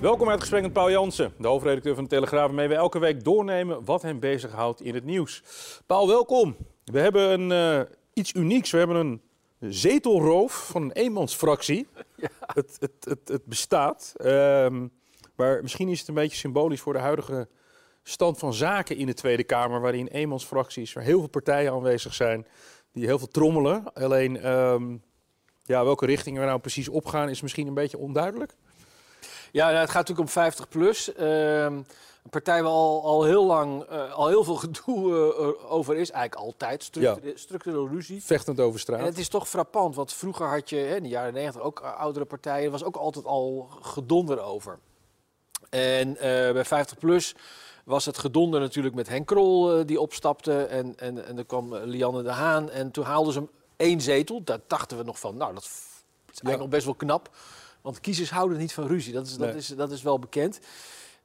Welkom bij het gesprek met Paul Jansen, de hoofdredacteur van de Telegraaf, waarmee we elke week doornemen wat hem bezighoudt in het nieuws. Paul, welkom. We hebben een, eh, iets unieks. We hebben een zetelroof van een eenmansfractie. Ja. Het, het, het, het bestaat. Ehm, maar misschien is het een beetje symbolisch voor de huidige stand van zaken in de Tweede Kamer, waarin eenmansfracties, waar heel veel partijen aanwezig zijn, die heel veel trommelen. Alleen ehm, ja, welke richting we nou precies opgaan is misschien een beetje onduidelijk. Ja, nou, het gaat natuurlijk om 50 plus. Ehm, een partij waar al, al heel lang uh, al heel veel gedoe uh, over is. Eigenlijk altijd. Structureel, ja. structureel ruzie. Vechtend over straat. En het is toch frappant. Want vroeger had je hè, in de jaren 90 ook oudere partijen. Er was ook altijd al gedonder over. En bij 50 plus was het gedonder natuurlijk met Henk Krol die opstapte. En, en, en er kwam Lianne de Haan. En toen haalden ze hem één zetel. Daar dachten we nog van, nou dat is eigenlijk ja. nog best wel knap. Want kiezers houden niet van ruzie, dat is, dat is, dat is wel bekend.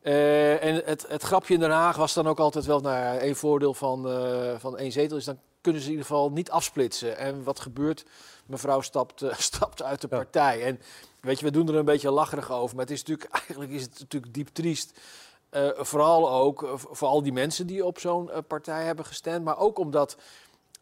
Uh, en het, het, grapje in Den Haag was dan ook altijd wel, nou ja, één voordeel van, uh, van één zetel is dan kunnen ze in ieder geval niet afsplitsen. En wat gebeurt? Mevrouw stapt, uh, stapt uit de ja. partij. En weet je, we doen er een beetje lacherig over, maar het is natuurlijk, eigenlijk is het natuurlijk diep triest. vooral ook voor al die mensen die op zo'n partij hebben gestemd, maar ook omdat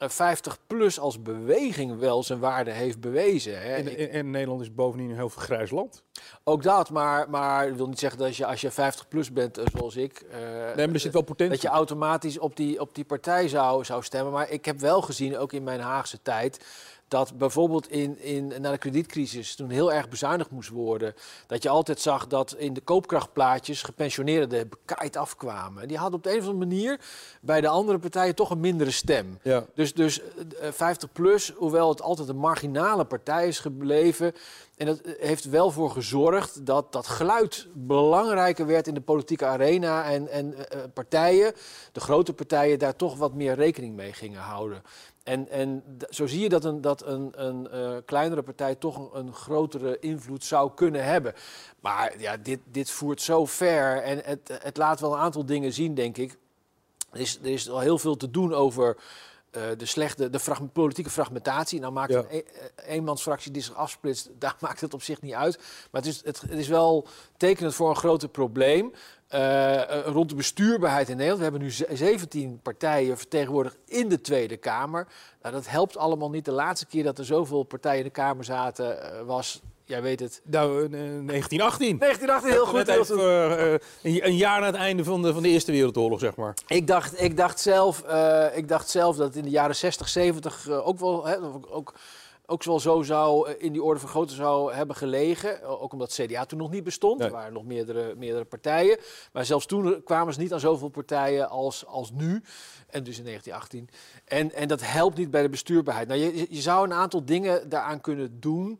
50 plus als beweging wel zijn waarde heeft bewezen. Hè. En, en, en, Nederland is bovendien een heel veel grijs land. Ook dat, maar, maar ik wil niet zeggen dat als je, als je 50 plus bent, eh, zoals ik... Uh, nee, maar er zit wel potentie. Dat je automatisch op die, op die partij zou, zou stemmen. Maar ik heb wel gezien, ook in mijn Haagse tijd dat bijvoorbeeld in, in, na de kredietcrisis, toen heel erg bezuinigd moest worden, dat je altijd zag dat in de koopkrachtplaatjes gepensioneerden bekaaid afkwamen. Die hadden op de een of andere manier bij de andere partijen toch een mindere stem. Ja. Dus, dus 50 eh, plus, hoewel het altijd een marginale partij is gebleven, en dat heeft wel voor gezorgd dat dat geluid belangrijker werd in de politieke arena. En, en uh, partijen, de grote partijen, daar toch wat meer rekening mee gingen houden. En, en zo zie je dat een, dat een, een kleinere partij toch een, een, grotere invloed zou kunnen hebben. Maar ja, dit, dit voert zo ver en het, het laat wel een aantal dingen zien, denk ik. Er is, er is al heel veel te doen over uh, de slechte de frag politieke fragmentatie. Nou maakt ja. een e eenmansfractie die zich afsplitst, daar maakt het op zich niet uit. Maar het is, het, het is wel tekenend voor een groter probleem. Uh, rond de bestuurbaarheid in Nederland. We hebben nu 17 partijen vertegenwoordigd in de Tweede Kamer. Nou, dat helpt allemaal niet. De laatste keer dat er zoveel partijen in de Kamer zaten uh, was Jij weet het. Nou, 1918. 1918, heel goed. Even, uh, een, een, jaar na het einde van de, van de Eerste Wereldoorlog, zeg maar. Ik dacht, ik dacht, zelf, uh, ik dacht zelf dat in de jaren 60, 70 uh, ook wel... Hè, ook, ook wel zo zou in die orde van grootte zou hebben gelegen. Ook omdat het CDA toen nog niet bestond. Nee. Er waren nog meerdere, meerdere partijen. Maar zelfs toen kwamen ze niet aan zoveel partijen als, als nu. En dus in 1918. En, en dat helpt niet bij de bestuurbaarheid. Nou, je, je zou een aantal dingen daaraan kunnen doen...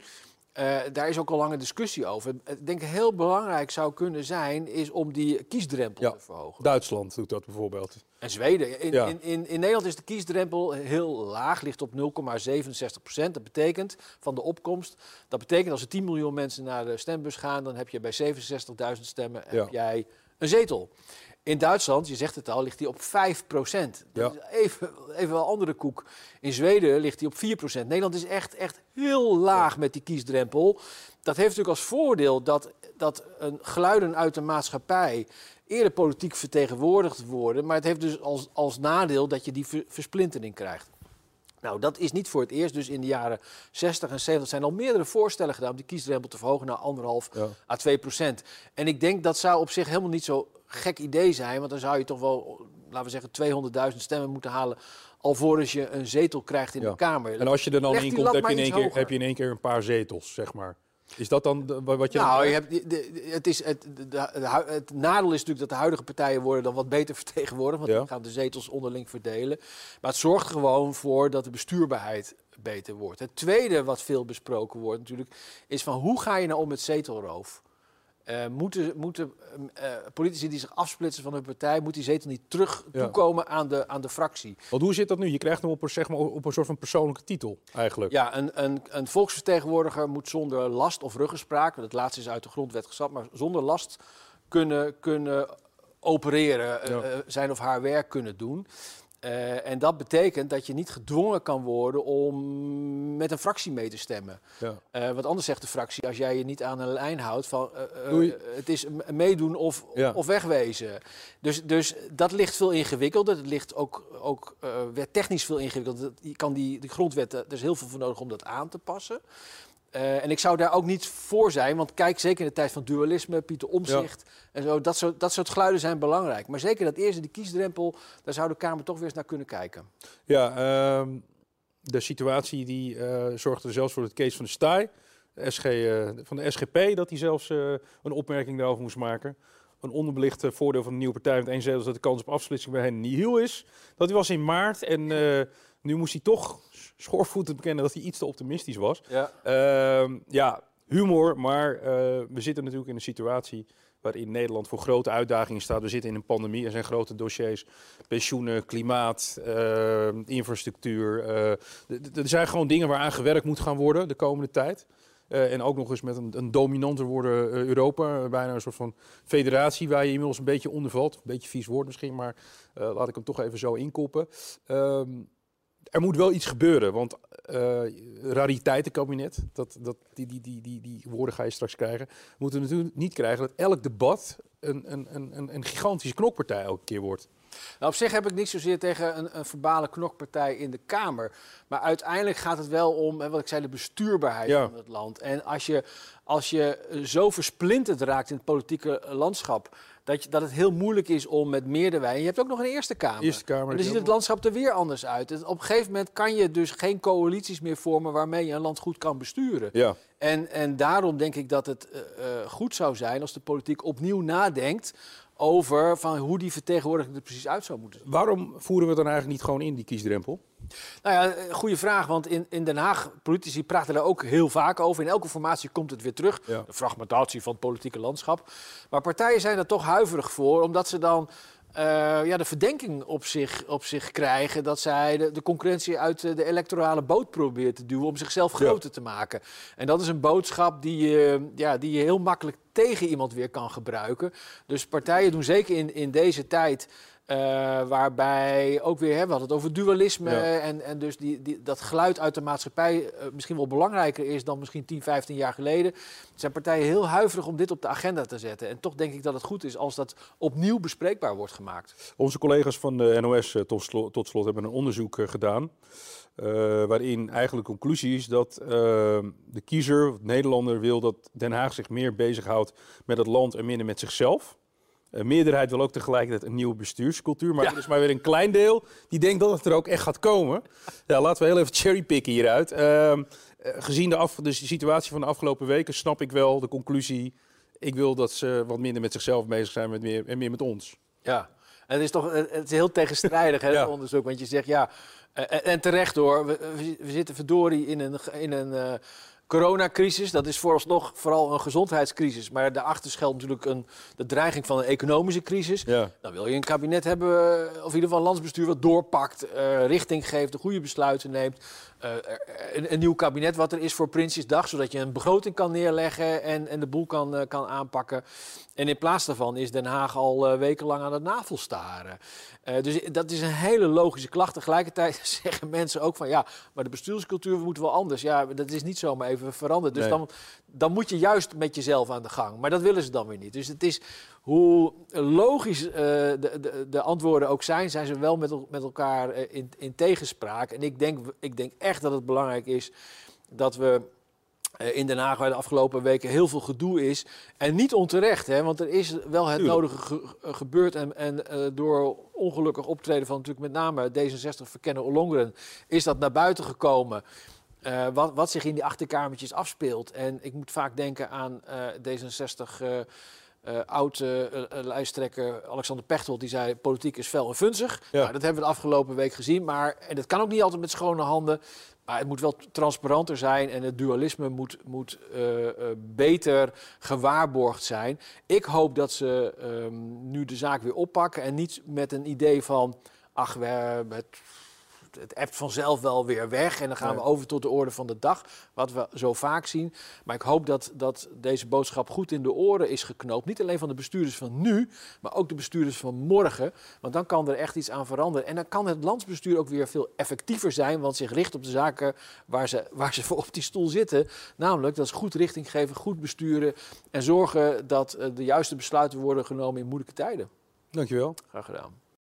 Uh, daar is ook al lange discussie over. Ik denk heel belangrijk zou kunnen zijn, is om die kiesdrempel ja, te verhogen. Duitsland doet dat bijvoorbeeld. En Zweden. In, ja. in, in, in, Nederland is de kiesdrempel heel laag, ligt op 0,67 procent. Dat betekent van de opkomst. Dat betekent als er 10 miljoen mensen naar de stembus gaan, dan heb je bij 67.000 stemmen ja. heb jij een zetel. In Duitsland, je zegt het al, ligt hij op 5 procent. Ja. Even, even wel andere koek. In Zweden ligt hij op 4 procent. Nederland is echt, echt heel laag met die kiesdrempel. Dat heeft natuurlijk als voordeel dat, dat een geluiden uit de maatschappij eerder politiek vertegenwoordigd worden. Maar het heeft dus als, als nadeel dat je die versplintering krijgt. Nou, dat is niet voor het eerst. Dus in de jaren 60 en 70 zijn al meerdere voorstellen gedaan om die kiesdrempel te verhogen naar anderhalf ja. à 2 procent. En ik denk dat zou op zich helemaal niet zo gek idee zijn. Want dan zou je toch wel, laten we zeggen, 200.000 stemmen moeten halen. alvorens je een zetel krijgt in ja. de Kamer. En als je er dan in komt, heb je, in één keer, heb je in één keer een paar zetels, zeg maar. Is dat dan de- wat je... Nou, je hebt, de- de- het, is, het, nadeel is natuurlijk dat de huidige partijen worden dan wat beter vertegenwoordigd. Want Ja. die gaan de zetels onderling verdelen. Maar het zorgt gewoon voor dat de bestuurbaarheid beter wordt. Het tweede wat veel besproken wordt natuurlijk, is van hoe ga je nou om met zetelroof? Eh, moeten moeten eh, politici die zich afsplitsen van hun partij, moet die zetel niet terug Ja. toekomen aan de, aan de fractie? Want hoe zit dat nu? Je krijgt hem op een, zeg maar, op een soort van persoonlijke titel, eigenlijk. Ja, een, een, een volksvertegenwoordiger moet zonder last of ruggespraak, want het laatste is uit de grondwet gestapt, maar zonder last kunnen, kunnen opereren, Ja. eh, zijn of haar werk kunnen doen. Eh, en dat betekent dat je niet gedwongen kan worden om met een fractie mee te stemmen. Ja. Eh, want anders zegt de fractie, als jij je niet aan een lijn houdt, van eh, het is meedoen of, Ja. of wegwezen. Dus, dus dat ligt veel ingewikkelder. Het ligt ook, ook eh, wettechnisch veel ingewikkelder. Je kan die, die grondwet, er is heel veel voor nodig om dat aan te passen. Eh, en ik zou daar ook niet voor zijn, want kijk, zeker in de tijd van dualisme, Pieter Omzicht en zo, dat soort, dat soort geluiden zijn belangrijk. Maar zeker dat eerste, die kiesdrempel, daar zou de Kamer toch weer eens naar kunnen kijken. Ja, ehm, de situatie die eh, zorgde er zelfs voor het case van de Staaij, de SG, eh, van de SGP, dat hij zelfs eh, een opmerking daarover moest maken. Een onderbelicht eh, voordeel van de nieuwe partij met één zetel dat de kans op afsplitsing bij hen nihil is. Dat was in maart en eh, nu moest hij toch schoorvoetend bekennen dat hij iets te optimistisch was. Ja. Ehm, ja, humor, maar eh, we zitten natuurlijk in een situatie waarin Nederland voor grote uitdagingen staat. We zitten in een pandemie, er zijn grote dossiers, pensioenen, klimaat, eh, infrastructuur. eh, er zijn gewoon dingen waaraan gewerkt moet gaan worden de komende tijd. Eh, en ook nog eens met een, een dominanter worden Europa, bijna een soort van federatie waar je inmiddels een beetje onder valt. Een beetje vies woord misschien, maar laat ik hem toch even zo inkoppen. Ehm, er moet wel iets gebeuren, want eh rariteitenkabinet, dat, dat, die, die, die, die, die woorden ga je straks krijgen, we moeten natuurlijk niet krijgen dat elk debat een, een, een, een- gigantische knokpartij elke keer wordt. Nou, op zich heb ik niet zozeer tegen een, een verbale knokpartij in de Kamer. Maar uiteindelijk gaat het wel om, hè, wat ik zei, de bestuurbaarheid Ja. van het land. En als je, als je zo versplinterd raakt in het politieke landschap... Dat, je, dat het heel moeilijk is om met meerderheid... Je hebt ook nog een Eerste Kamer. Eerste Kamer, En dan ziet het landschap er weer anders uit. En op een gegeven moment kan je dus geen coalities meer vormen... waarmee je een land goed kan besturen. Ja, En, en daarom denk ik dat het eh, eh, goed zou zijn als de politiek opnieuw nadenkt over van hoe die vertegenwoordiging er precies uit zou moeten zien. waarom voeren we het dan eigenlijk niet gewoon in, die kiesdrempel? Nou ja, eh, goede vraag, want in, in Den Haag, politici praten daar ook heel vaak over. In elke formatie komt het weer terug, Ja. de fragmentatie van het politieke landschap. Maar partijen zijn er toch huiverig voor, omdat ze dan eh, ja, de verdenking op zich, op zich krijgen... dat zij de, de concurrentie uit de electorale boot proberen te duwen om zichzelf Ja. groter te maken. En dat is een boodschap die je, ja, die je heel makkelijk tegen iemand weer kan gebruiken. Dus partijen doen zeker in, in deze tijd... eh, waarbij ook weer, hè, we hadden het over dualisme. Ja. En, en dus die, die, dat geluid uit de maatschappij eh, misschien wel belangrijker is dan misschien 10, 15 jaar geleden. Zijn partijen heel huiverig om dit op de agenda te zetten. En toch denk ik dat het goed is als dat opnieuw bespreekbaar wordt gemaakt. Onze collega's van de NOS eh, tot, slot, tot slot hebben een onderzoek gedaan. waarin eigenlijk de conclusie is dat eh, de kiezer, de Nederlander, wil dat Den Haag zich meer bezighoudt met het land en minder met zichzelf. Een meerderheid wil ook tegelijkertijd een nieuwe bestuurscultuur. Maar Ja. er is maar weer een klein deel die denkt dat het er ook echt gaat komen. Ja, laten we heel even cherrypicken hieruit. Ehm, eh, gezien de, af, de situatie van de afgelopen weken snap ik wel de conclusie. Ik wil dat ze wat minder met zichzelf bezig zijn met meer, en meer met ons. Ja, en het is toch het is heel tegenstrijdig, hè, Ja. het onderzoek. Want je zegt ja, eh, en, en terecht hoor, we, zitten verdorie in een, in een eh, coronacrisis. Dat is vooralsnog vooral een gezondheidscrisis. Maar daarachter schuilt natuurlijk een, de dreiging van een economische crisis. Ja. Dan wil je een kabinet hebben, eh, of in ieder geval een landsbestuur wat doorpakt, eh, richting geeft, de goede besluiten neemt. Eh, een, een nieuw kabinet wat er is voor Prinsjesdag, zodat je een begroting kan neerleggen en, en de boel kan, kan aanpakken. En in plaats daarvan is Den Haag al wekenlang aan het navelstaren. Dus dat is een hele logische klacht. Tegelijkertijd zeggen mensen ook van ja, maar de bestuurscultuur moet wel anders. Ja, dat is niet zomaar even veranderd. Dus Nee. dan, dan moet je juist met jezelf aan de gang. Maar dat willen ze dan weer niet. Dus het is hoe logisch eh, de, de, de antwoorden ook zijn, zijn ze wel met, met elkaar eh, in, in tegenspraak. En ik denk, ik denk echt dat het belangrijk is dat we eh, in Den Haag, waar de afgelopen weken heel veel gedoe is. En niet onterecht, hè, want er is wel het Tuurlijk. nodige ge- gebeurd. En, en door ongelukkig optreden van natuurlijk met name D66 verkennen Ollongren is dat naar buiten gekomen. Eh, wat, wat zich in die achterkamertjes afspeelt. En ik moet vaak denken aan eh, D66 eh, eh, oud-lijsttrekker Alexander Pechtold. Die zei, politiek is fel en funzig. Ja. Nou, dat hebben we de afgelopen week gezien. Maar, en dat kan ook niet altijd met schone handen. Maar het moet wel transparanter zijn en het dualisme moet, moet beter gewaarborgd zijn. Ik hoop dat ze ehm, nu de zaak weer oppakken en niet met een idee van... ach, we hebben het, het appt vanzelf wel weer weg en dan gaan Nee. we over tot de orde van de dag. Wat we zo vaak zien. Maar ik hoop dat, dat deze boodschap goed in de oren is geknoopt. Niet alleen van de bestuurders van nu, maar ook de bestuurders van morgen. Want dan kan er echt iets aan veranderen. En dan kan het landsbestuur ook weer veel effectiever zijn, want zich richt op de zaken waar ze, waar ze voor op die stoel zitten. Namelijk dat is goed richting geven, goed besturen en zorgen dat eh, de juiste besluiten worden genomen in moeilijke tijden. Dankjewel. Graag gedaan.